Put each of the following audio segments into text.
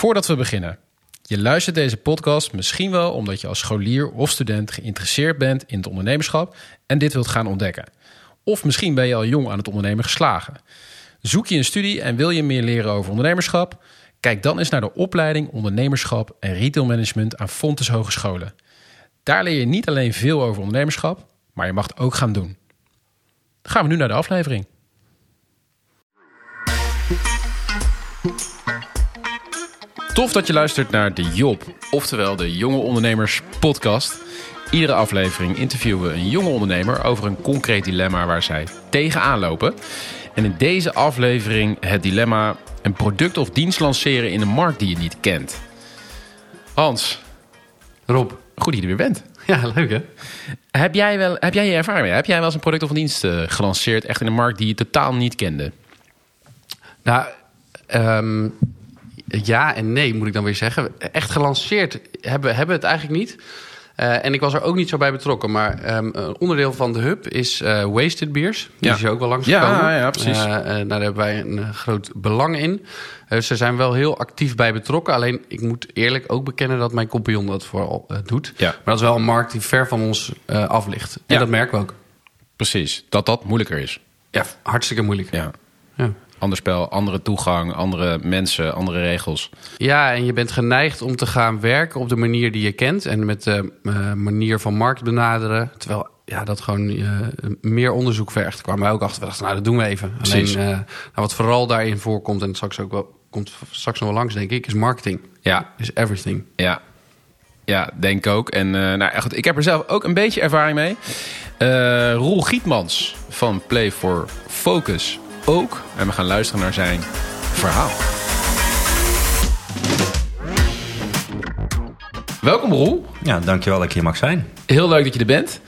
Voordat we beginnen. Je luistert deze podcast misschien wel omdat je als scholier of student geïnteresseerd bent in het ondernemerschap en dit wilt gaan ontdekken. Of misschien ben je al jong aan het ondernemen geslagen. Zoek je een studie en wil je meer leren over ondernemerschap? Kijk dan eens naar de opleiding Ondernemerschap en Retailmanagement aan Fontes Hogescholen. Daar leer je niet alleen veel over ondernemerschap, maar je mag het ook gaan doen. Dan gaan we nu naar de aflevering. Tof dat je luistert naar de Job, oftewel de Jonge Ondernemers Podcast. Iedere aflevering interviewen we een jonge ondernemer over een concreet dilemma waar zij tegenaan lopen. En in deze aflevering het dilemma een product of dienst lanceren in een markt die je niet kent. Hans, Rob. goed dat je er weer bent. Ja, leuk hè? Heb jij, wel, heb jij je ervaring mee? Heb jij wel eens een product of een dienst eh, gelanceerd echt in een markt die je totaal niet kende? Nou, ehm, ja en nee moet ik dan weer zeggen. Echt gelanceerd hebben, hebben we het eigenlijk niet. Eh, en ik was er ook niet zo bij betrokken. Maar ehm, een onderdeel van de hub is eh, Wasted Beers. Die Ja. is hier ook wel langs Ja, gekomen. ja, precies. Eh, daar hebben wij een groot belang in. Dus ze zijn wel heel actief bij betrokken. Alleen ik moet eerlijk ook bekennen dat mijn compagnon dat vooral doet. Ja. Maar dat is wel een markt die ver van ons af ligt. En Ja. dat merken we ook. Precies, dat dat moeilijker is. Ja, hartstikke moeilijk. Ja. Ja. Ander spel, andere toegang, andere mensen, andere regels. Ja, en je bent geneigd om te gaan werken op de manier die je kent. En met de eh, manier van markt benaderen. Terwijl ja, dat gewoon eh, meer onderzoek vergt. Kwamen wij ook achter. We dachten, nou, dat doen we even. Precies. Alleen, eh, nou, wat vooral daarin voorkomt... en het straks ook wel, komt straks nog wel langs, denk ik... is marketing. Ja, Is everything. Ja, ja denk ik ook. En nou, goed, ik heb er zelf ook een beetje ervaring mee. Roel Gietmans van Play for Focus ook. En we gaan luisteren naar zijn verhaal. Welkom Roel. Ja, dankjewel dat ik hier mag zijn. Heel leuk dat je er bent.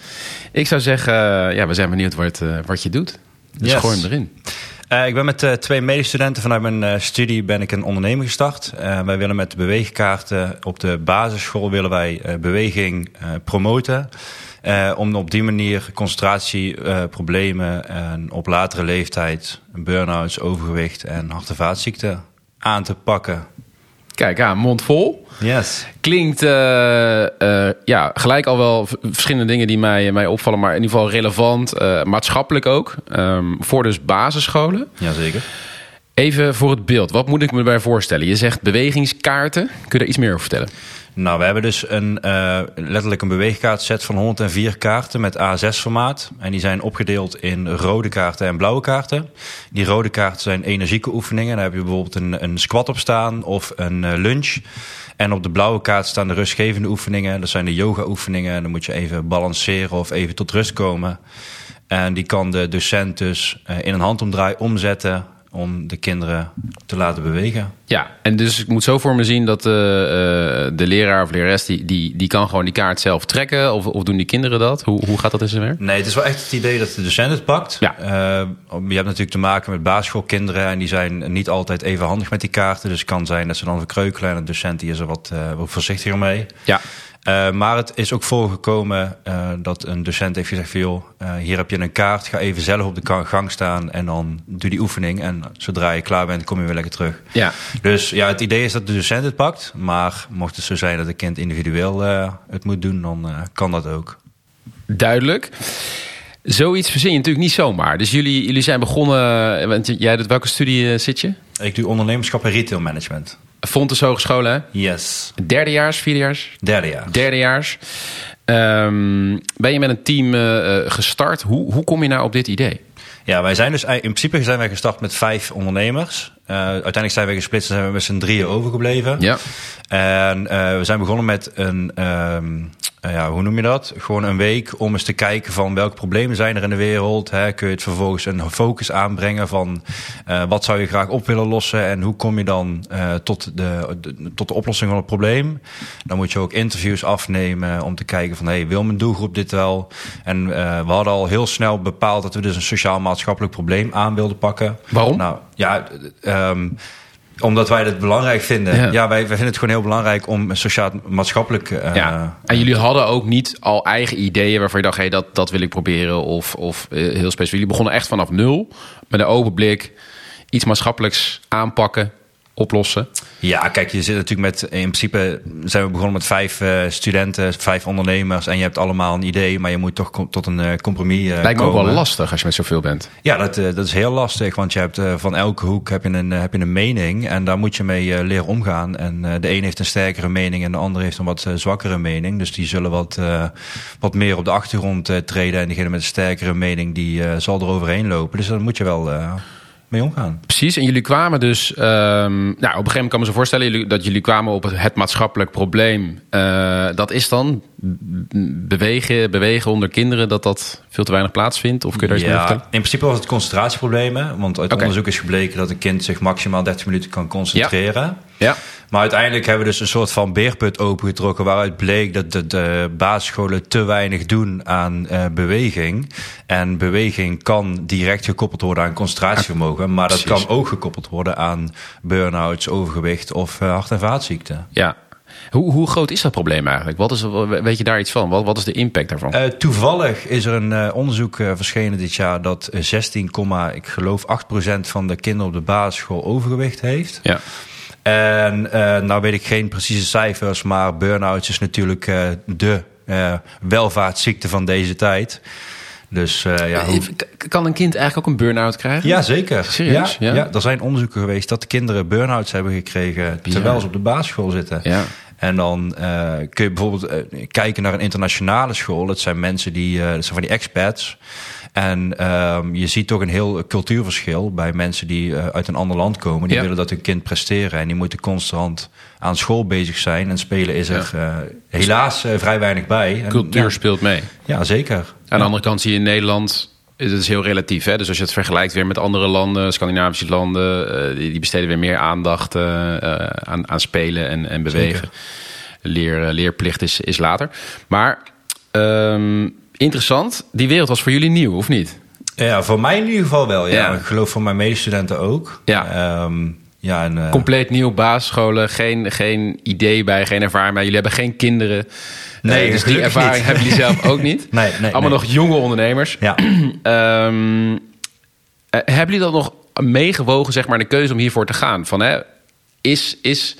Ik zou zeggen, eh, ja, we zijn benieuwd wat, eh, wat je doet. Dus Yes. gooi hem erin. Eh, ik ben met twee medestudenten vanuit mijn studie ben ik een onderneming gestart. Wij willen met de beweegkaarten op de basisschool willen wij beweging promoten. Eh, om op die manier concentratieproblemen en op latere leeftijd burn-outs, overgewicht en hart- en vaatziekten aan te pakken. Kijk, ja, mond vol. Yes. Klinkt eh, eh, ja, gelijk al wel verschillende dingen die mij, mij opvallen, maar in ieder geval relevant, eh, maatschappelijk ook. Ehm, voor dus basisscholen. Jazeker. Even voor het beeld, wat moet ik me bij voorstellen? Je zegt bewegingskaarten. Kun je daar iets meer over vertellen? Nou, we hebben dus een, eh, letterlijk een beweegkaartset van 104 kaarten met A6-formaat. En die zijn opgedeeld in rode kaarten en blauwe kaarten. Die rode kaarten zijn energieke oefeningen. Daar heb je bijvoorbeeld een, een squat op staan of een eh, lunge. En op de blauwe kaart staan de rustgevende oefeningen. Dat zijn de yoga-oefeningen. Dan moet je even balanceren of even tot rust komen. En die kan de docent dus eh, in een handomdraai omzetten om de kinderen te laten bewegen. Ja, en dus ik moet zo voor me zien dat de, eh, de leraar of lerares... Die, die, die kan gewoon die kaart zelf trekken? Of, of doen die kinderen dat? Hoe, hoe gaat dat in zijn werk? Nee, het is wel echt het idee dat de docent het pakt. Ja. Eh, je hebt natuurlijk te maken met basisschoolkinderen en die zijn niet altijd even handig met die kaarten. Dus het kan zijn dat ze dan verkreukelen en de docent die is er wat, eh, wat voorzichtiger mee. Ja, Eh, maar het is ook voorgekomen eh, dat een docent heeft gezegd van joh, eh, hier heb je een kaart, ga even zelf op de gang staan en dan doe die oefening. En zodra je klaar bent, kom je weer lekker terug. ja. Dus ja, het idee is dat de docent het pakt. Maar mocht het zo zijn dat het kind individueel het moet doen, dan kan dat ook. duidelijk. Zoiets verzin je natuurlijk niet zomaar. Dus jullie, jullie zijn begonnen... Want jij doet welke studie zit je? Ik doe ondernemerschap en retailmanagement. Fontes Hogescholen, hè? Yes. Derdejaars, vierdejaars? Derde jaar. Derdejaars. Ehm ben je met een team eh, eh, gestart? Hoe, hoe kom je nou op dit idee? Ja, wij zijn dus in principe zijn wij gestart met vijf ondernemers. Eh, uiteindelijk zijn wij gesplitst en zijn we met z'n drieën overgebleven. Ja. En eh, we zijn begonnen met een, ehm, eh, ja, hoe noem je dat? Gewoon een week om eens te kijken van welke problemen zijn er in de wereld. Hè? Kun je het vervolgens een focus aanbrengen van wat zou je graag op willen lossen en hoe kom je dan tot, de, de- tot de oplossing van het probleem. Dan moet je ook interviews afnemen om te kijken van hey, wil mijn doelgroep dit wel? En we hadden al heel snel bepaald dat we dus een sociaal-maatschappelijk probleem aan wilden pakken. Waarom? Nou ja, ehm, omdat wij het belangrijk vinden. Ja. Ja, wij, wij vinden het gewoon heel belangrijk om sociaal-maatschappelijk... eh, ja. En jullie hadden ook niet al eigen ideeën waarvan je dacht, hey, dat, dat wil ik proberen. Of, of eh, heel specifiek. Jullie begonnen echt vanaf nul. Met een open blik. Iets maatschappelijks aanpakken. Oplossen? Ja, kijk, je zit natuurlijk met. In principe zijn we begonnen met vijf uh, studenten, vijf ondernemers. En je hebt allemaal een idee, maar je moet toch tot een uh, compromis. Uh, Lijkt me komen. ook wel lastig als je met zoveel bent. Ja, dat, dat is heel lastig. Want je hebt van elke hoek heb je, een, heb je een mening. En daar moet je mee leren omgaan. En de een heeft een sterkere mening en de ander heeft een wat zwakkere mening. Dus die zullen wat, wat meer op de achtergrond treden. En degene met een sterkere mening, die zal er overheen lopen. Dus dan moet je wel mee omgaan. Precies, en jullie kwamen dus... Um, nou, op een gegeven moment kan me zo voorstellen... Jullie, dat jullie kwamen op het, het maatschappelijk probleem. Uh, dat is dan bewegen, bewegen onder kinderen... dat dat veel te weinig plaatsvindt? Of kun je daar iets ja, meer vertellen? In principe was het concentratieproblemen. Want uit okay. onderzoek is gebleken dat een kind zich maximaal 30 minuten kan concentreren. Ja. Ja. Maar uiteindelijk hebben we dus een soort van beerput opengetrokken... waaruit bleek dat de, de basisscholen te weinig doen aan uh, beweging. En beweging kan direct gekoppeld worden aan concentratievermogen... maar dat Precies. kan ook gekoppeld worden aan burn-outs, overgewicht of uh, hart- en vaatziekten. Ja, hoe, hoe, groot is dat probleem eigenlijk? Wat is, weet je daar iets van? Wat, wat is de impact daarvan? Uh, toevallig is er een uh, onderzoek uh, verschenen dit jaar dat 16, ik geloof 8% van de kinderen op de basisschool overgewicht heeft. Ja. En nou weet ik geen precieze cijfers, maar burn-out is natuurlijk de welvaartsziekte van deze tijd. Dus, uh, ja, hoe... Kan een kind eigenlijk ook een burn-out krijgen? Ja, zeker. Serieus? Ja, ja. ja, er zijn onderzoeken geweest dat de kinderen burn-outs hebben gekregen terwijl ze op de basisschool zitten. Ja. En dan uh, kun je bijvoorbeeld uh, kijken naar een internationale school. Dat zijn mensen die, dat zijn van die expats. En um, je ziet toch een heel cultuurverschil bij mensen die uit een ander land komen. Die Ja. willen dat hun kind presteren en die moeten constant aan school bezig zijn. En spelen is er helaas vrij weinig bij. En, Cultuur ja, speelt mee. ja, zeker. Aan de andere kant zie je in Nederland... Het is heel relatief. Hè? Dus als je het vergelijkt weer met andere landen, Scandinavische landen, uh, die, die, besteden weer meer aandacht uh, aan, aan, spelen en, en bewegen. Leer, leerplicht is, is later. Maar um, interessant, die wereld was voor jullie nieuw, of niet? Ja, voor mij in ieder geval wel. Ja. ja. Ik geloof voor mijn medestudenten ook. Ja. Um, ja, en, Compleet nieuw basisscholen, geen, geen idee bij, geen ervaring bij. Jullie hebben geen kinderen. Nee, uh, dus die ervaring niet. hebben jullie zelf ook niet. nee, nee, Allemaal nee. nog jonge ondernemers. Ja. um, uh, hebben jullie dat nog meegewogen, zeg maar, de keuze om hiervoor te gaan? Van, hè, is, is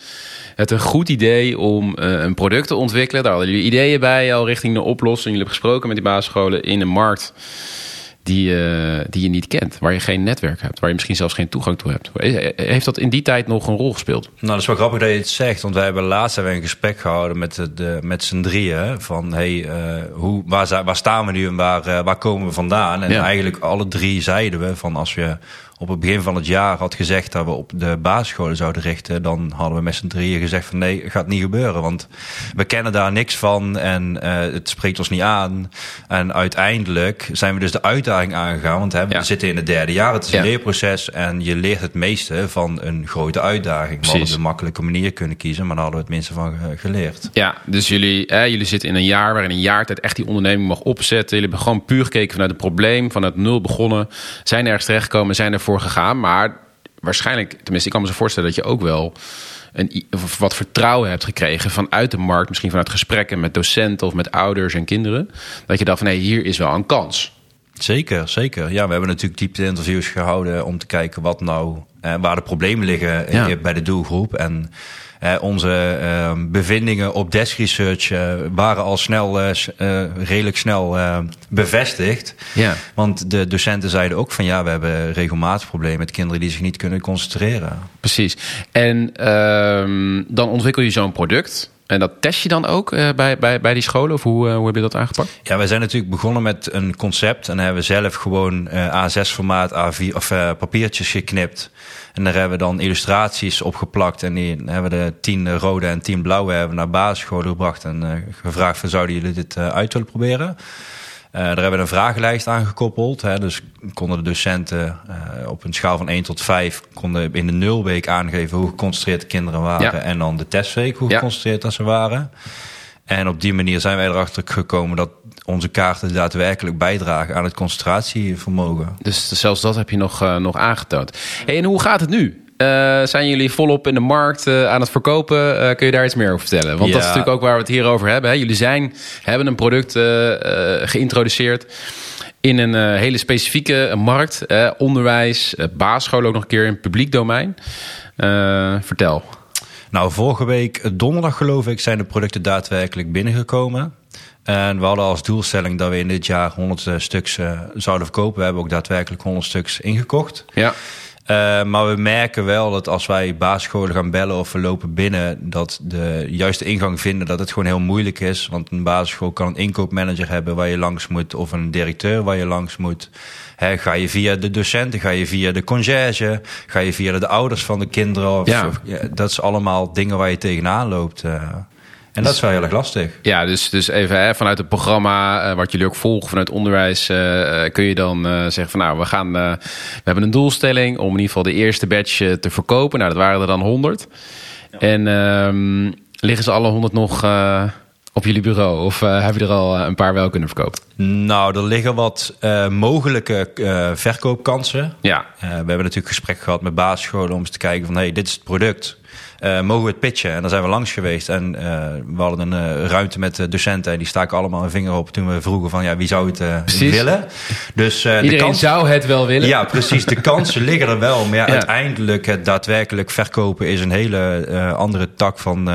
het een goed idee om uh, een product te ontwikkelen? Daar hadden jullie ideeën bij al richting de oplossing. Jullie hebben gesproken met die basisscholen in een markt die, uh, die je niet kent. Waar je geen netwerk hebt. Waar je misschien zelfs geen toegang toe hebt. Heeft dat in die tijd nog een rol gespeeld? Nou, dat is wel grappig dat je het zegt. Want wij hebben laatst hebben we een gesprek gehouden met, de met z'n drieën. Van, hey, uh, hoe, waar, waar staan we nu en waar, uh, waar komen we vandaan? En Ja. eigenlijk alle drie zeiden we van als je op het begin van het jaar had gezegd dat we op de basisscholen zouden richten, dan hadden we met z'n drieën gezegd van nee, gaat niet gebeuren. Want we kennen daar niks van en uh, het spreekt ons niet aan. En uiteindelijk zijn we dus de uitdaging aangegaan, want hè, Ja. we zitten in het derde jaar. Het is een Ja. leerproces en je leert het meeste van een grote uitdaging. We hadden een makkelijke manier kunnen kiezen, maar daar hadden we het minste van ge- geleerd. Ja, dus jullie, eh, jullie zitten in een jaar waarin een jaar tijd echt die onderneming mag opzetten. Jullie hebben gewoon puur gekeken vanuit het probleem, vanuit nul begonnen. Zijn ergens terechtgekomen, zijn ervoor gegaan. Maar waarschijnlijk, tenminste, ik kan me zo voorstellen dat je ook wel een, wat vertrouwen hebt gekregen vanuit de markt. Misschien vanuit gesprekken met docenten of met ouders en kinderen. Dat je dacht van, hé, hier is wel een kans. Zeker, zeker. Ja, we hebben natuurlijk diepte interviews gehouden om te kijken wat nou, eh, waar de problemen liggen eh, Ja. bij de doelgroep. En onze eh, bevindingen op desk research eh, waren al snel, eh, eh, redelijk snel bevestigd. Ja. Want de docenten zeiden ook van ja, we hebben regelmatig problemen met kinderen die zich niet kunnen concentreren. Precies. En ehm, dan ontwikkel je zo'n product. En dat test je dan ook eh, bij, bij, bij die scholen? Of hoe, eh, hoe heb je dat aangepakt? Ja, wij zijn natuurlijk begonnen met een concept en hebben zelf gewoon eh, A6-formaat A4 of papiertjes geknipt. En daar hebben we dan illustraties opgeplakt en die hebben de tien rode en tien blauwe hebben naar basisscholen gebracht en gevraagd van zouden jullie dit uit willen proberen? Eh, daar hebben we een vragenlijst aan gekoppeld. Hè, dus konden de docenten eh, op een schaal van 1 tot 5 konden in de nulweek aangeven hoe geconcentreerd de kinderen waren. Ja. En dan de testweek hoe geconcentreerd dat ze waren. En op die manier zijn wij erachter gekomen dat onze kaarten daadwerkelijk bijdragen aan het concentratievermogen. Dus zelfs dat heb je nog, uh, nog aangetoond. Hey, en hoe gaat het nu? Uh, zijn jullie volop in de markt uh, aan het verkopen? Uh, kun je daar iets meer over vertellen? Want Ja. dat is natuurlijk ook waar we het hier over hebben. Hè? Jullie zijn, hebben een product uh, geïntroduceerd in een uh, hele specifieke markt. onderwijs, basisschool ook nog een keer in publiek domein. Eh, vertel. Nou, vorige week eh, donderdag geloof ik zijn de producten daadwerkelijk binnengekomen. En we hadden als doelstelling dat we in dit jaar 100 eh, stuks eh, zouden verkopen. We hebben ook daadwerkelijk 100 stuks ingekocht. Ja. Uh, maar we merken wel dat als wij basisscholen gaan bellen of we lopen binnen, dat de juiste ingang vinden, dat het gewoon heel moeilijk is. Want een basisschool kan een inkoopmanager hebben waar je langs moet, of een directeur waar je langs moet. He, ga je via de docenten, ga je via de conciërge, ga je via de ouders van de kinderen. Of, Ja. of- ja, dat is allemaal dingen waar je tegenaan loopt. eh. En dat is wel heel erg lastig. Ja, dus, dus even hè, vanuit het programma, eh, wat jullie ook volgen vanuit onderwijs, eh, eh, kun je dan eh, zeggen van nou, we gaan, eh, we hebben een doelstelling om in ieder geval de eerste batch te verkopen. Nou, dat waren er dan 100. En ehm, liggen ze alle 100 nog eh, op jullie bureau? Of eh, heb je er al een paar wel kunnen verkopen? Nou, er liggen wat eh, mogelijke eh, verkoopkansen. Ja, Eh, we hebben natuurlijk gesprek gehad met basisscholen om eens te kijken van... hey, dit is het product. Eh, mogen we het pitchen? En daar zijn we langs geweest. En eh, we hadden een eh, ruimte met docenten. En die staken allemaal een vinger op toen we vroegen van... ja, wie zou het willen? Dus eh, de iedereen kans... zou het wel willen. Ja, precies. De kansen liggen er wel. Maar ja, Ja. uiteindelijk het daadwerkelijk verkopen... is een hele andere tak van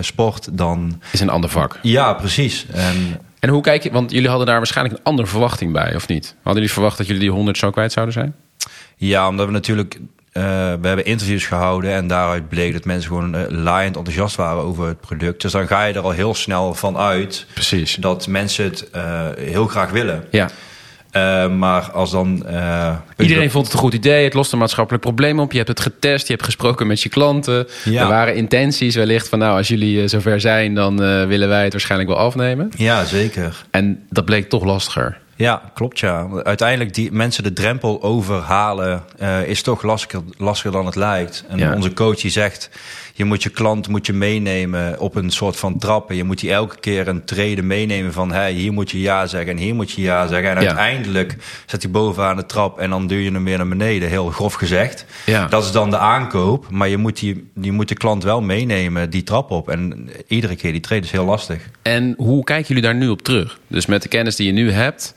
sport dan... Is een ander vak. Ja, precies. En En hoe kijk je, want jullie hadden daar waarschijnlijk een andere verwachting bij, of niet? Hadden jullie verwacht dat jullie die 100 zo kwijt zouden zijn? Ja, omdat we natuurlijk. Eh, we hebben interviews gehouden en daaruit bleek dat mensen gewoon uh, laaiend enthousiast waren over het product. Dus dan ga je er al heel snel van uit Precies. dat mensen het eh, heel graag willen. Ja. Maar als dan. Iedereen vond het een goed idee. Het lost een maatschappelijk probleem op. Je hebt het getest. Je hebt gesproken met je klanten. Ja. Er waren intenties wellicht van... nou, als jullie zover zijn... dan willen wij het waarschijnlijk wel afnemen. Ja, zeker. En dat bleek toch lastiger. Ja, klopt ja. Uiteindelijk die mensen de drempel overhalen eh, is toch lastiger, lastiger dan het lijkt. En Ja. onze coach die zegt, je moet je klant moet je meenemen op een soort van trappen. Je moet die elke keer een treden meenemen van hey, hier moet je ja zeggen en hier moet je ja zeggen. En Ja. uiteindelijk zet hij bovenaan de trap en dan duw je hem weer naar beneden, heel grof gezegd. Ja. Dat is dan de aankoop, maar je moet, die, je moet de klant wel meenemen die trap op. En iedere keer die treden is heel lastig. En hoe kijken jullie daar nu op terug? Dus met de kennis die je nu hebt...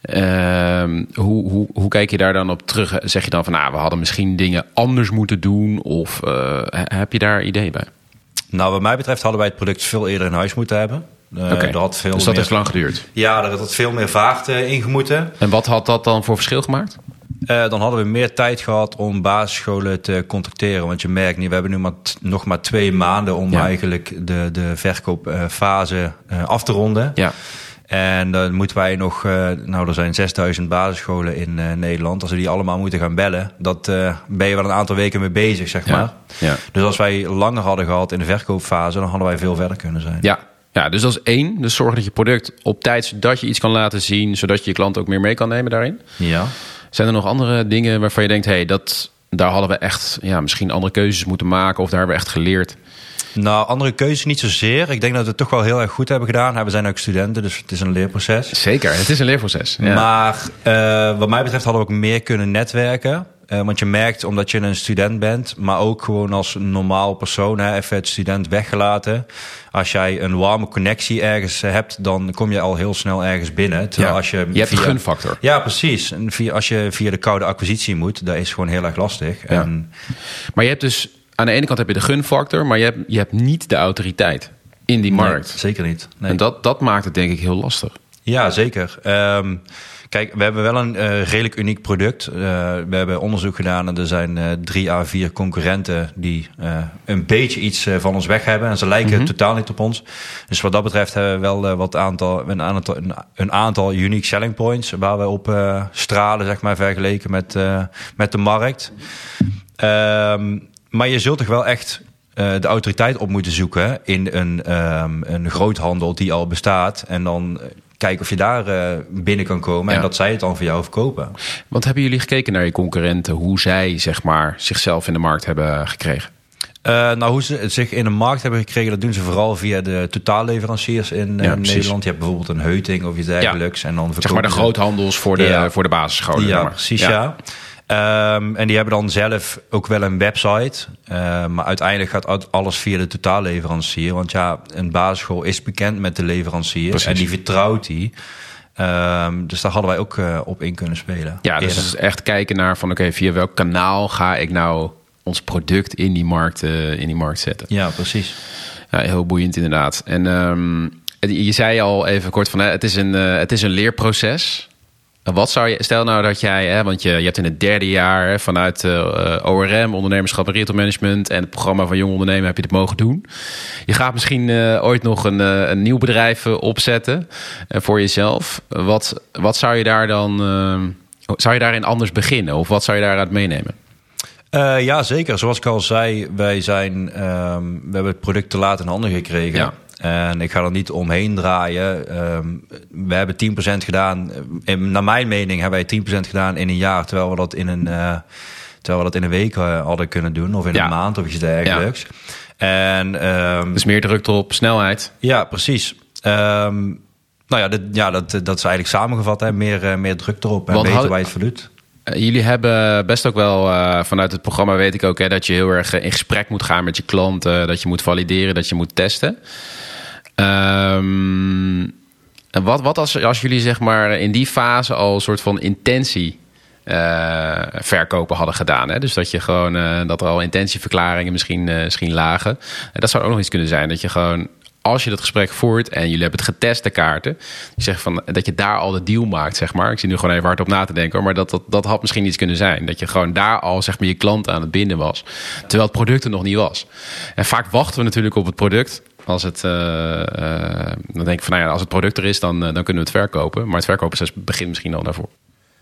ehm, hoe, hoe, hoe kijk je daar dan op terug? Zeg je dan van, nou, we hadden misschien dingen anders moeten doen? Of eh, heb je daar ideeën bij? Nou, wat mij betreft hadden wij het product veel eerder in huis moeten hebben. Eh, Oké, er had veel dus dat meer, heeft lang geduurd. Ja, er had veel meer vaart eh, in gemoeten. En wat had dat dan voor verschil gemaakt? Eh, dan hadden we meer tijd gehad om basisscholen te contacteren. Want je merkt niet, we hebben nu maar nog maar twee maanden om Ja. eigenlijk de, de verkoopfase eh, af te ronden. Ja. En dan moeten wij nog, eh, nou er zijn 6000 basisscholen in eh, Nederland. Als we die allemaal moeten gaan bellen, dat eh, ben je wel een aantal weken mee bezig, zeg maar. Ja. Ja. Dus als wij langer hadden gehad in de verkoopfase, dan hadden wij veel verder kunnen zijn. Ja. ja, dus dat is één. Dus zorg dat je product op tijd, zodat je iets kan laten zien, zodat je je klant ook meer mee kan nemen daarin. ja. Zijn er nog andere dingen waarvan je denkt, hé, hey, dat, daar hadden we echt ja, misschien andere keuzes moeten maken of daar hebben we echt geleerd? Nou, andere keuzes niet zozeer. Ik denk dat we het toch wel heel erg goed hebben gedaan. We zijn ook studenten, dus het is een leerproces. Zeker, het is een leerproces. Ja. Maar eh, wat mij betreft hadden we ook meer kunnen netwerken. Eh, want je merkt, omdat je een student bent, maar ook gewoon als normaal persoon, hè, even het student weggelaten. Als jij een warme connectie ergens hebt, dan kom je al heel snel ergens binnen. Terwijl Ja. als je, Je hebt via- gunfactor. Ja, precies. En via, als je via de koude acquisitie moet, dat is gewoon heel erg lastig. Ja. En Maar je hebt dus, aan de ene kant heb je de gunfactor, maar je hebt, je hebt niet de autoriteit in die markt. Nee, zeker niet. Nee. En dat, dat maakt het denk ik heel lastig. Ja, zeker. Ehm, kijk, we hebben wel een eh, redelijk uniek product. Eh, we hebben onderzoek gedaan en er zijn eh, drie à vier concurrenten die een beetje iets van ons weg hebben. En ze lijken totaal niet op ons. Dus wat dat betreft hebben we wel wat aantal, een, aantal, een, een aantal unique selling points waar we op stralen, zeg maar, vergeleken met, met de markt. Ehm, maar je zult toch wel echt eh, de autoriteit op moeten zoeken in een, ehm, een groothandel die al bestaat. En dan eh, kijken of je daar eh, binnen kan komen Ja. en dat zij het dan voor jou verkopen. Want hebben jullie gekeken naar je concurrenten, hoe zij zeg maar, zichzelf in de markt hebben gekregen? Nou, hoe ze zich in de markt hebben gekregen, dat doen ze vooral via de totaalleveranciers in, Ja. Nederland. Je hebt bijvoorbeeld een Heuting of iets dergelijks. En dan Zeg maar de groothandels voor de, voor de basisscholen. Ja, precies, ja. Ehm, en die hebben dan zelf ook wel een website. Ehm, maar uiteindelijk gaat alles via de totaalleverancier. Want ja, een basisschool is bekend met de leverancier. Precies. En die vertrouwt die. Ehm, dus daar hadden wij ook eh, op in kunnen spelen. Ja, dus echt kijken naar van oké, via welk kanaal ga ik nou ons product in die markt, eh, in die markt zetten. Ja, precies. Ja, heel boeiend inderdaad. En je zei al even kort van, hè, het, is een, eh, het is een leerproces. Wat zou je, stel nou dat jij, hè, want je, je hebt in het derde jaar hè, vanuit eh, ORM, ondernemerschap en retail management en het programma van Jong Ondernemen heb je dit mogen doen. Je gaat misschien eh, ooit nog een, eh, een nieuw bedrijf eh, opzetten eh, voor jezelf. Wat, wat zou je daar dan, eh, zou je daarin anders beginnen of wat zou je daaruit meenemen? Eh, ja, zeker. Zoals ik al zei, wij zijn, ehm, we hebben het product te laat in handen gekregen. Ja. En ik ga er niet omheen draaien. Ehm, we hebben 10% gedaan. In, naar mijn mening hebben wij 10% gedaan in een jaar, terwijl we dat in een, eh, terwijl we dat in een week eh, hadden kunnen doen, of in Ja. een maand of iets dergelijks. En ehm, Dus meer druk erop, snelheid. ja, precies. Ehm, nou ja, dit, ja dat, dat is eigenlijk samengevat. Hè. Meer, eh, meer druk erop en Want weten waar je het voor doet. Jullie hebben best ook wel uh, vanuit het programma weet ik ook hè, dat je heel erg in gesprek moet gaan met je klanten, dat je moet valideren, dat je moet testen. Um, wat, wat als, als jullie zeg maar in die fase al een soort van intentie uh, verkopen hadden gedaan. Hè? Dus dat je gewoon uh, dat er al intentieverklaringen misschien, uh, misschien lagen. dat zou ook nog iets kunnen zijn. Dat je gewoon als je dat gesprek voert en jullie hebben het getest, de kaarten, van dat je daar al de deal maakt, zeg maar. Ik zie nu gewoon even hard op na te denken, maar dat, dat, dat had misschien iets kunnen zijn. Dat je gewoon daar al zeg maar je klant aan het binden was, terwijl het product er nog niet was. En vaak wachten we natuurlijk op het product. Als het, uh, uh, dan denk ik van nou ja, als het product er is, dan, dan kunnen we het verkopen. Maar het verkopen begint misschien al daarvoor.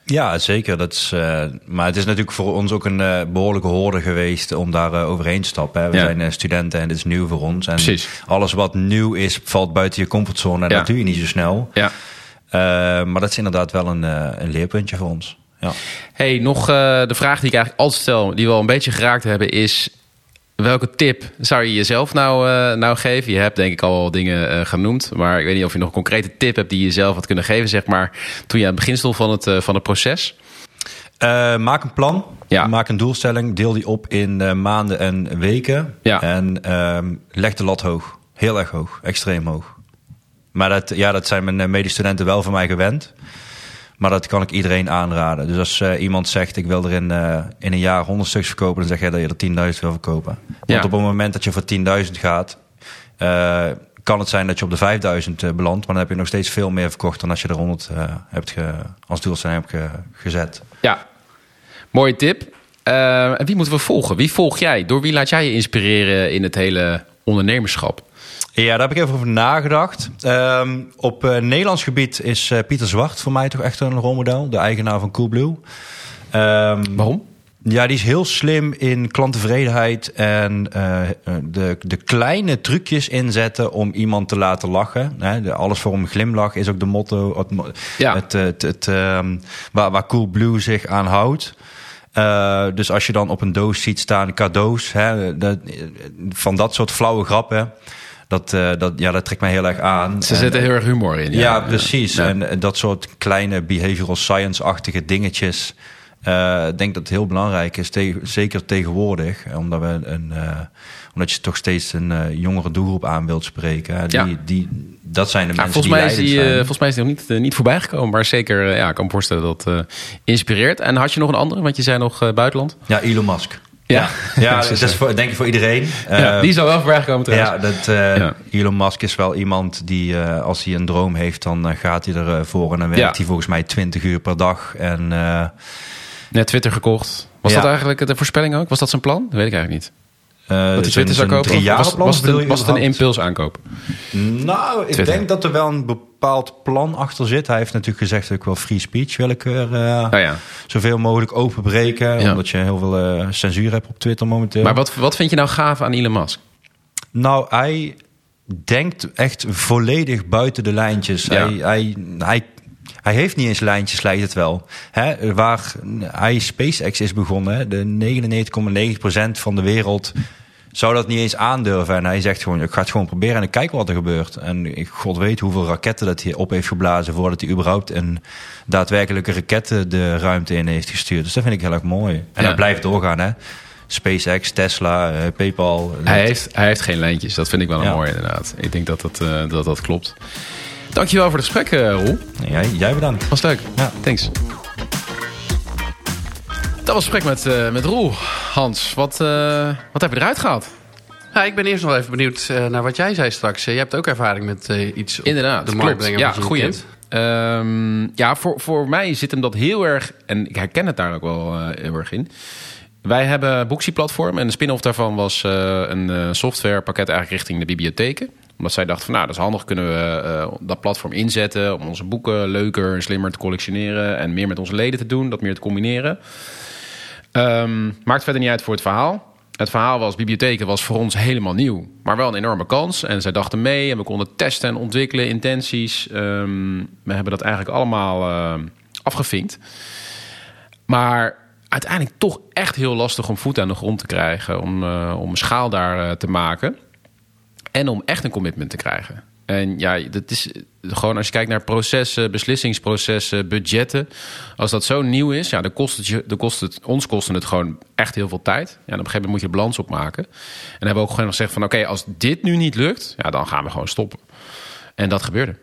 Ja, zeker. Dat is, uh, maar het is natuurlijk voor ons ook een uh, behoorlijke hoorde geweest om daar uh, overheen te stappen. Hè. We ja. zijn studenten en het is nieuw voor ons. En Precies. alles wat nieuw is, valt buiten je comfortzone. En Ja. dat doe je niet zo snel. Ja. maar dat is inderdaad wel een, een leerpuntje voor ons. Ja. Hey, nog de vraag die ik eigenlijk altijd stel, die we al een beetje geraakt hebben, is welke tip zou je jezelf nou, uh, nou geven? Je hebt denk ik al dingen uh, genoemd, maar ik weet niet of je nog een concrete tip hebt die je jezelf had kunnen geven, zeg maar, toen je aan het begin stond van het, uh, van het proces. Maak een plan, Ja. maak een doelstelling, deel die op in maanden en weken Ja. en leg de lat hoog, heel erg hoog, extreem hoog. Maar dat, ja, dat zijn mijn medestudenten wel van mij gewend. Maar dat kan ik iedereen aanraden. Dus als uh, iemand zegt, ik wil er in, uh, in een jaar 100 stuks verkopen... dan zeg jij dat je er 10.000 wil verkopen. Want Ja. op het moment dat je voor 10.000 gaat... Uh, kan het zijn dat je op de 5.000 belandt... maar dan heb je nog steeds veel meer verkocht... dan als je er 100 hebt ge, als doelstelling hebt ge, gezet. Ja, mooie tip. En wie moeten we volgen? Wie volg jij? Door wie laat jij je inspireren in het hele ondernemerschap? Ja, daar heb ik even over nagedacht. Um, op uh, Nederlands gebied is uh, Pieter Zwart voor mij toch echt een rolmodel. De eigenaar van Coolblue. Um, Waarom? Ja, die is heel slim in klanttevredenheid en uh, de, de kleine trucjes inzetten om iemand te laten lachen. Hè, de alles voor een glimlach is ook de motto het, Ja. het, het, het, um, waar, waar Coolblue zich aan houdt. Uh, dus als je dan op een doos ziet staan cadeaus, hè, van dat soort flauwe grappen. Dat, uh, dat, ja, dat trekt mij heel erg aan. Ze zetten heel erg humor in. Ja, Ja, precies. Ja. En dat soort kleine behavioral science-achtige dingetjes. Uh, ik denk dat het heel belangrijk is, zeker tegenwoordig. Omdat, we een, uh, omdat je toch steeds een uh, jongere doelgroep aan wilt spreken. Die, Ja. die, dat zijn de Ja, mensen volgens, mij is die zijn. volgens mij is die nog niet, niet voorbij gekomen. Maar zeker, ja, ik kan me voorstellen dat inspireert. En had je nog een andere? Want je zei nog buitenland. Ja, Elon Musk. Ja, Ja, dat is voor, denk ik voor iedereen. Ja, Uh, die al wel voorbij gekomen trouwens. Ja, dat, uh, Ja. Elon Musk is wel iemand die, uh, als hij een droom heeft, dan uh, gaat hij ervoor. En dan werkt Ja. hij volgens mij 20 uur per dag. En Net Twitter gekocht. Was dat eigenlijk de voorspelling ook? Was dat zijn plan? Dat weet ik eigenlijk niet. Dat hij Twitter zou kopen? Was, was het een, was het een überhaupt? impulsaankoop? Nou, ik Twitter. denk dat er wel een bepaald plan achter zit. Hij heeft natuurlijk gezegd dat ik wel free speech wil ik er uh, Oh ja. zoveel mogelijk openbreken. Ja. Omdat je heel veel uh, censuur hebt op Twitter momenteel. Maar wat, wat vind je nou gaaf aan Elon Musk? Nou, hij denkt echt volledig buiten de lijntjes. Ja. Hij, hij, hij, hij heeft niet eens lijntjes, lijkt het wel. Hè, waar hij SpaceX is begonnen, de 99,9% van de wereld zou dat niet eens aandurven. En hij zegt gewoon, ik ga het gewoon proberen en ik kijk wat er gebeurt. En ik god weet hoeveel raketten dat hij op heeft geblazen... voordat hij überhaupt een daadwerkelijke raketten de ruimte in heeft gestuurd. Dus dat vind ik heel erg mooi. En Ja. hij blijft doorgaan, hè. SpaceX, Tesla, eh, Paypal. Hij heeft, hij heeft geen lijntjes. Dat vind ik wel een Ja. mooi inderdaad. Ik denk dat dat, eh, dat, dat klopt. Dankjewel voor het gesprek, eh, Roel. Jij, jij bedankt. Was leuk. Ja. Thanks. Dat was het gesprek met, uh, met Roel. Hans, wat, uh, wat heb je eruit gehaald? Ja, ik ben eerst nog even benieuwd uh, naar wat jij zei straks. je hebt ook ervaring met iets Inderdaad, de markt brengen. Ja, goeie. Um, ja, voor, voor mij zit hem dat heel erg... en ik herken het daar ook wel heel erg in... Wij hebben Booksy Platform en de spin-off daarvan was een softwarepakket eigenlijk richting de bibliotheken omdat zij dachten van nou, dat is handig, kunnen we uh, dat platform inzetten om onze boeken leuker en slimmer te collectioneren en meer met onze leden te doen, dat meer te combineren. Um, maakt verder niet uit voor het verhaal. Het verhaal was, bibliotheken was voor ons helemaal nieuw, maar wel een enorme kans. En zij dachten mee en we konden testen en ontwikkelen, intenties. Um, we hebben dat eigenlijk allemaal uh, afgevinkt. Maar uiteindelijk toch echt heel lastig om voet aan de grond te krijgen, om, uh, om schaal daar uh, te maken. En om echt een commitment te krijgen. En ja, dat is gewoon als je kijkt naar processen, beslissingsprocessen, budgetten. Als dat zo nieuw is, ja, dan kost het, je, dan kost het ons kost het gewoon echt heel veel tijd. Ja, op een gegeven moment moet je balans opmaken. En dan hebben we ook gewoon gezegd van oké, als dit nu niet lukt, ja, dan gaan we gewoon stoppen. En dat gebeurde.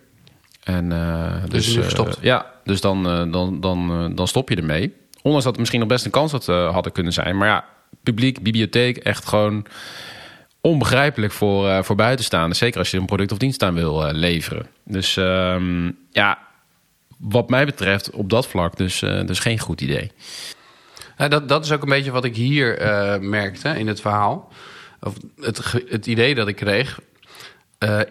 En, uh, dus, dus? Uh, ja, dus dan, uh, dan, dan, dan stop je ermee. Ondanks dat het misschien nog best een kans had, hadden kunnen zijn. Maar ja, publiek, bibliotheek, echt gewoon onbegrijpelijk voor, uh, voor buitenstaanders. Zeker als je een product of dienst aan wil uh, leveren. Dus um, ja, wat mij betreft op dat vlak dus, uh, dus geen goed idee. dat, dat is ook een beetje wat ik hier merkte in het verhaal. Of het, het idee dat ik kreeg.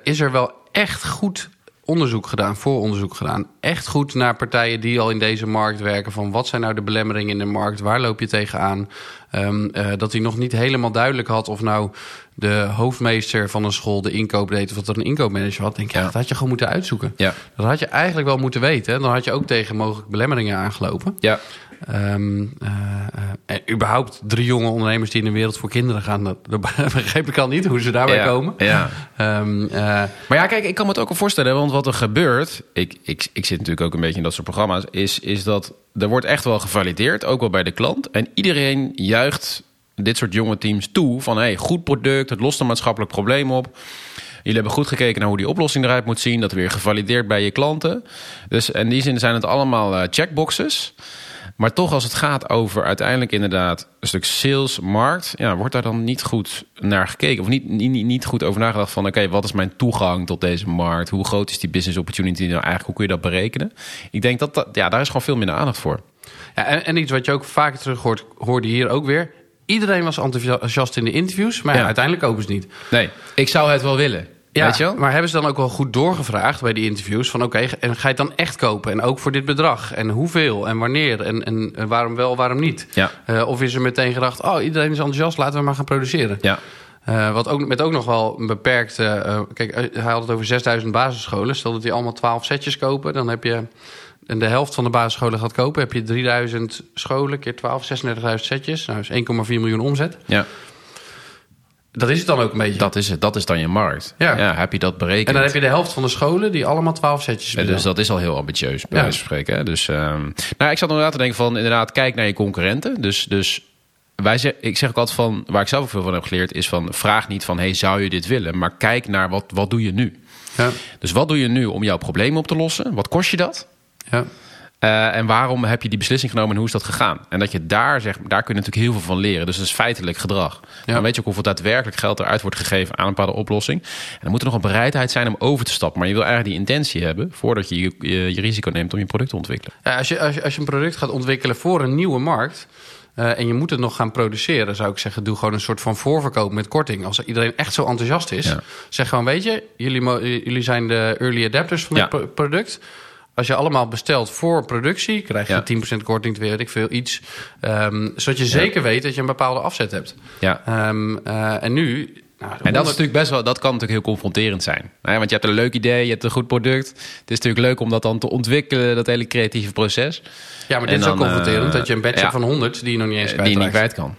is er wel echt goed onderzoek gedaan, vooronderzoek gedaan. Echt goed naar partijen die al in deze markt werken. Van wat zijn nou de belemmeringen in de markt? Waar loop je tegenaan? Um, dat hij nog niet helemaal duidelijk had of nou de hoofdmeester van een school de inkoop deed... of dat er een inkoopmanager had. Denk ik, ja, dat had je gewoon moeten uitzoeken. Ja. Dat had je eigenlijk wel moeten weten. Dan had je ook tegen mogelijke belemmeringen aangelopen. Ja. Um, uh, en überhaupt drie jonge ondernemers die in de wereld voor kinderen gaan... dat, dat begreep ik al niet, hoe ze daarbij ja, komen. Ja. Um, uh, maar ja, kijk, ik kan me het ook al voorstellen. Want wat er gebeurt... Ik, ik, ik zit natuurlijk ook een beetje in dat soort programma's... is, is dat er wordt echt wel gevalideerd, ook wel bij de klant. En iedereen juicht dit soort jonge teams toe... van hey, goed product, het lost een maatschappelijk probleem op... Jullie hebben goed gekeken naar hoe die oplossing eruit moet zien. Dat weer gevalideerd bij je klanten. Dus in die zin zijn het allemaal uh, checkboxes. Maar toch als het gaat over uiteindelijk inderdaad een stuk sales, markt... Ja, wordt daar dan niet goed naar gekeken? Of niet, niet, niet goed over nagedacht van... oké, wat is mijn toegang tot deze markt? Hoe groot is die business opportunity nou eigenlijk? Hoe kun je dat berekenen? Ik denk dat, dat ja, daar is gewoon veel minder aandacht voor. Ja, en, en iets wat je ook vaak terug hoort, hoorde hier ook weer... Iedereen was enthousiast in de interviews, maar ja. Uiteindelijk ook eens niet. Nee, ik zou het wel willen. Ja, Weet je wel? maar hebben ze dan ook wel goed doorgevraagd bij die interviews? Van oké, okay, en ga je het dan echt kopen? En ook voor dit bedrag? En hoeveel? En wanneer? En, en, en waarom wel, waarom niet? Ja. Uh, of is er meteen gedacht, oh, iedereen is enthousiast, laten we maar gaan produceren. Ja. Uh, wat ook, met ook nog wel een beperkte... Uh, kijk, hij had het over 6000 basisscholen. Stel dat die allemaal 12 setjes kopen, dan heb je... En de helft van de basisscholen gaat kopen, heb je 3000 scholen keer 12, 36.000 setjes. Nou, is 1,4 miljoen omzet. Ja. Dat is het dan ook een beetje. Dat is het. Dat is dan je markt. Ja. ja heb je dat berekend? En dan heb je de helft van de scholen die allemaal 12 setjes ja, Dus dat is al heel ambitieus, bij ja. wijze van spreken. Hè? Dus, um, nou, ik zat inderdaad te denken van, inderdaad, kijk naar je concurrenten. Dus, dus wij zeg, ik zeg ook altijd van, waar ik zelf ook veel van heb geleerd, is van, vraag niet van, hey, zou je dit willen? Maar kijk naar, wat, wat doe je nu? Ja. Dus wat doe je nu om jouw probleem op te lossen? Wat kost je dat? Ja. Uh, en waarom heb je die beslissing genomen en hoe is dat gegaan? En dat je daar zegt, daar kun je natuurlijk heel veel van leren. Dus dat is feitelijk gedrag. Ja. Dan weet je ook hoeveel daadwerkelijk geld eruit wordt gegeven aan een bepaalde oplossing. En dan moet er nog een bereidheid zijn om over te stappen. Maar je wil eigenlijk die intentie hebben voordat je je, je, je risico neemt om je product te ontwikkelen. Ja, als, je, als, je, als je een product gaat ontwikkelen voor een nieuwe markt. Uh, en je moet het nog gaan produceren, zou ik zeggen, doe gewoon een soort van voorverkoop met korting. Als iedereen echt zo enthousiast is, ja. zeg gewoon, weet je, jullie, jullie zijn de early adapters van Ja. het pro- product. Als je allemaal bestelt voor productie, krijg je Ja. 10% korting, weet ik veel, iets. Ehm, zodat je zeker weet dat je een bepaalde afzet hebt. Ja. Ehm, eh, en nu... Nou, En dat is natuurlijk best wel, dat kan natuurlijk heel confronterend zijn. Nou ja, want je hebt een leuk idee, je hebt een goed product. Het is natuurlijk leuk om dat dan te ontwikkelen, dat hele creatieve proces. Ja, maar dit En is ook confronterend eh, dat je een batch ja. van 100 die je nog niet eens Die je niet kwijt kan.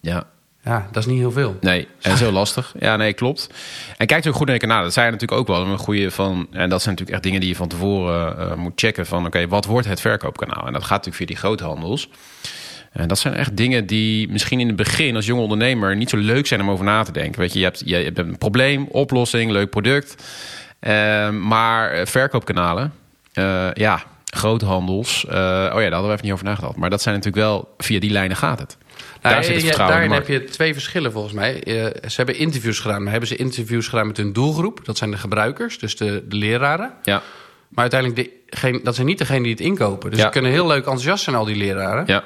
Ja. Ja, dat is niet heel veel. Nee, en zo lastig. Ja, nee, klopt. En kijk natuurlijk goed naar, nou, dat zijn natuurlijk ook wel een goede van, en dat zijn natuurlijk echt dingen die je van tevoren uh, moet checken van, oké, wat wordt het verkoopkanaal? En dat gaat natuurlijk via die groothandels. En dat zijn echt dingen die misschien in het begin als jonge ondernemer niet zo leuk zijn om over na te denken. Weet je, je hebt, je hebt een probleem, oplossing, leuk product. Uh, maar verkoopkanalen, uh, ja, groothandels. eh, oh ja, daar hadden we even niet over nagedacht. Maar dat zijn natuurlijk wel, via die lijnen gaat het. Daar zit het je- vertrouwen in de daarin heb je twee verschillen volgens mij. Eh, ze hebben interviews gedaan. Maar hebben ze interviews gedaan met hun doelgroep? Dat zijn de gebruikers, dus de, de leraren. Ja, Maar uiteindelijk, degene, dat zijn niet degenen die het inkopen. Dus Ja. ze kunnen heel leuk enthousiast zijn, al die leraren. ja.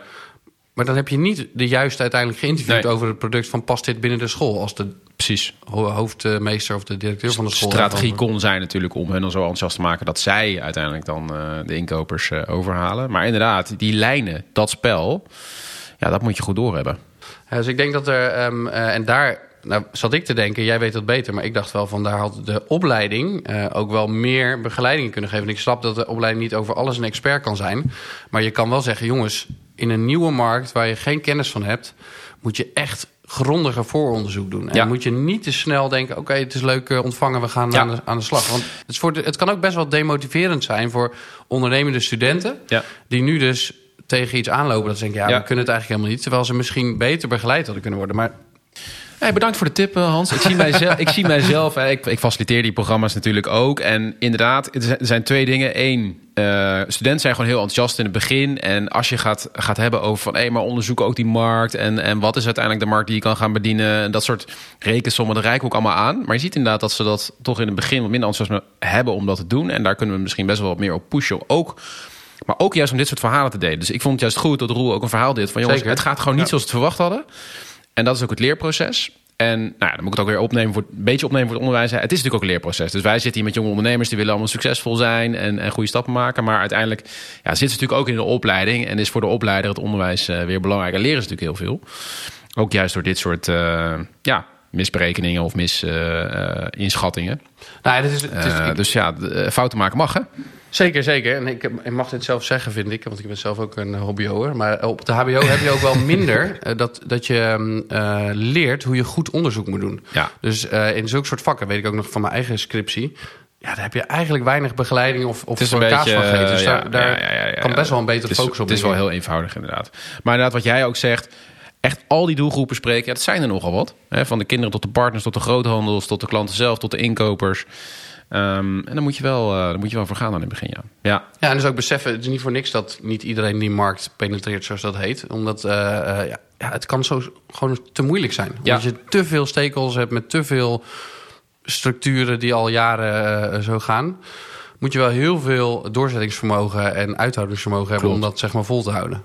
Maar dan heb je niet de juiste uiteindelijk geïnterviewd Nee. over het product van past dit binnen de school. Als de precies. ho- hoofdmeester of de directeur van de school. strategie kon zijn natuurlijk om hen dan zo enthousiast te maken dat zij uiteindelijk dan eh, de inkopers eh, overhalen. Maar inderdaad, die lijnen, dat spel, ja, dat moet je goed doorhebben. Ja, dus ik denk dat er, ehm, eh, en daar nou, zat ik te denken, jij weet dat beter, maar ik dacht wel van daar had de opleiding eh, ook wel meer begeleiding kunnen geven. En ik snap dat de opleiding niet over alles een expert kan zijn, maar je kan wel zeggen, jongens, in een nieuwe markt waar je geen kennis van hebt, moet je echt grondiger vooronderzoek doen. En Ja. moet je niet te snel denken, oké, het is leuk eh, ontvangen, we gaan Ja. aan, de, aan de slag. Want het, is voor de- het kan ook best wel demotiverend zijn voor ondernemende studenten, Ja. die nu dus tegen iets aanlopen. Dat ze denken, ja, Ja. we kunnen het eigenlijk helemaal niet. Terwijl ze misschien beter begeleid hadden kunnen worden. Maar Hey, bedankt voor de tip, Hans. Ik zie mijzelf, ik, zie mijzelf hè, ik, ik faciliteer die programma's natuurlijk ook. En inderdaad, er zijn- twee dingen. Eén, eh, studenten zijn gewoon heel enthousiast in het begin. En als je gaat, gaat hebben over van... hé, maar onderzoek ook die markt. En, en wat is uiteindelijk de markt die je kan gaan bedienen. En dat soort rekensommen, dat reiken we ook allemaal aan. Maar je ziet inderdaad dat ze dat toch in het begin... wat minder enthousiasme hebben om dat te doen. En daar kunnen we misschien best wel wat meer op pushen. Ook... Maar ook juist om dit soort verhalen te delen. Dus ik vond het juist goed dat Roel ook een verhaal deed van... jongens, Zeker. het gaat gewoon niet Ja. zoals we het verwacht hadden. En dat is ook het leerproces. En nou ja, dan moet ik het ook weer opnemen voor, een beetje opnemen voor het onderwijs. Het is natuurlijk ook een leerproces. Dus wij zitten hier met jonge ondernemers... die willen allemaal succesvol zijn en, en goede stappen maken. Maar uiteindelijk ja, zitten ze natuurlijk ook in de opleiding... en is voor de opleider het onderwijs eh, weer belangrijk. En leren ze natuurlijk heel veel. Ook juist door dit soort eh, ja, misberekeningen of misinschattingen. nou, dit is, het is, ik- dus ja, eh, fouten maken mag, hè? Zeker, zeker. En ik, ik mag dit zelf zeggen, vind ik. Want ik ben zelf ook een hobby'er. Maar op de HBO heb je ook wel minder... eh, dat, dat je ehm, eh, leert hoe je goed onderzoek moet doen. Ja. Dus eh, in zulke soort vakken, weet ik ook nog van mijn eigen scriptie... Ja, daar heb je eigenlijk weinig begeleiding of, of Het is een voor kaas beetje... van. Dus daar, ja, kan best wel een betere is- focus op Het is wel heel eenvoudig inderdaad. Maar inderdaad, wat jij ook zegt... echt al die doelgroepen spreken, ja, dat zijn er nogal wat. Hè, van de kinderen tot de partners, tot de groothandels... tot de klanten zelf, tot de inkopers. Ehm, en dan moet, je wel, eh dan moet je wel voor gaan aan in het begin, ja. Ja, Ja, en dus ook beseffen, het is niet voor niks dat niet iedereen die markt penetreert, zoals dat heet. Omdat eh, eh, ja, ja, het kan zo gewoon te moeilijk zijn. Ja. Omdat je te veel stekels hebt met te veel structuren die al jaren zo gaan. Moet je wel heel veel doorzettingsvermogen en uithoudingsvermogen hebben Klopt. om dat zeg maar vol te houden.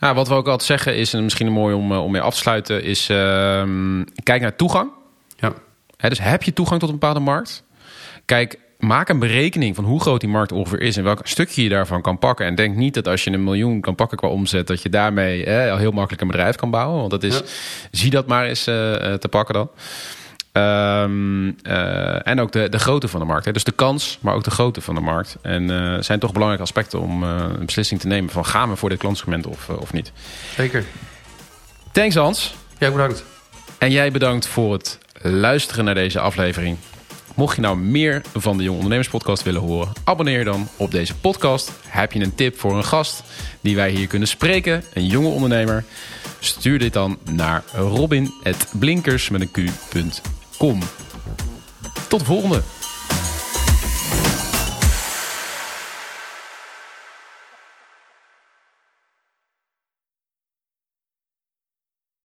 Nou, wat we ook altijd zeggen is, en misschien mooi om, om mee af te sluiten... is ehm, kijk naar toegang. Ja. Hè, dus heb je toegang tot een bepaalde markt? Kijk, maak een berekening van hoe groot die markt ongeveer is... en welk stukje je daarvan kan pakken. En denk niet dat als je een miljoen kan pakken qua omzet... dat je daarmee al heel makkelijk een bedrijf kan bouwen. Want dat is, Ja. zie dat maar eens eh, eh, te pakken dan. Ehm, eh, en ook de, de grootte van de markt. Hè. Dus de kans, maar ook de grootte van de markt. En zijn toch belangrijke aspecten om een beslissing te nemen... van gaan we voor dit klantsegment of, of niet. Zeker. Thanks Hans. Ja, bedankt. En jij bedankt voor het luisteren naar deze aflevering. Mocht je nou meer van de Jong Ondernemers Podcast willen horen, abonneer dan op deze podcast. Heb je een tip voor een gast die wij hier kunnen spreken, een jonge ondernemer? Stuur dit dan naar robin.blinkers met een q.com. Tot de volgende!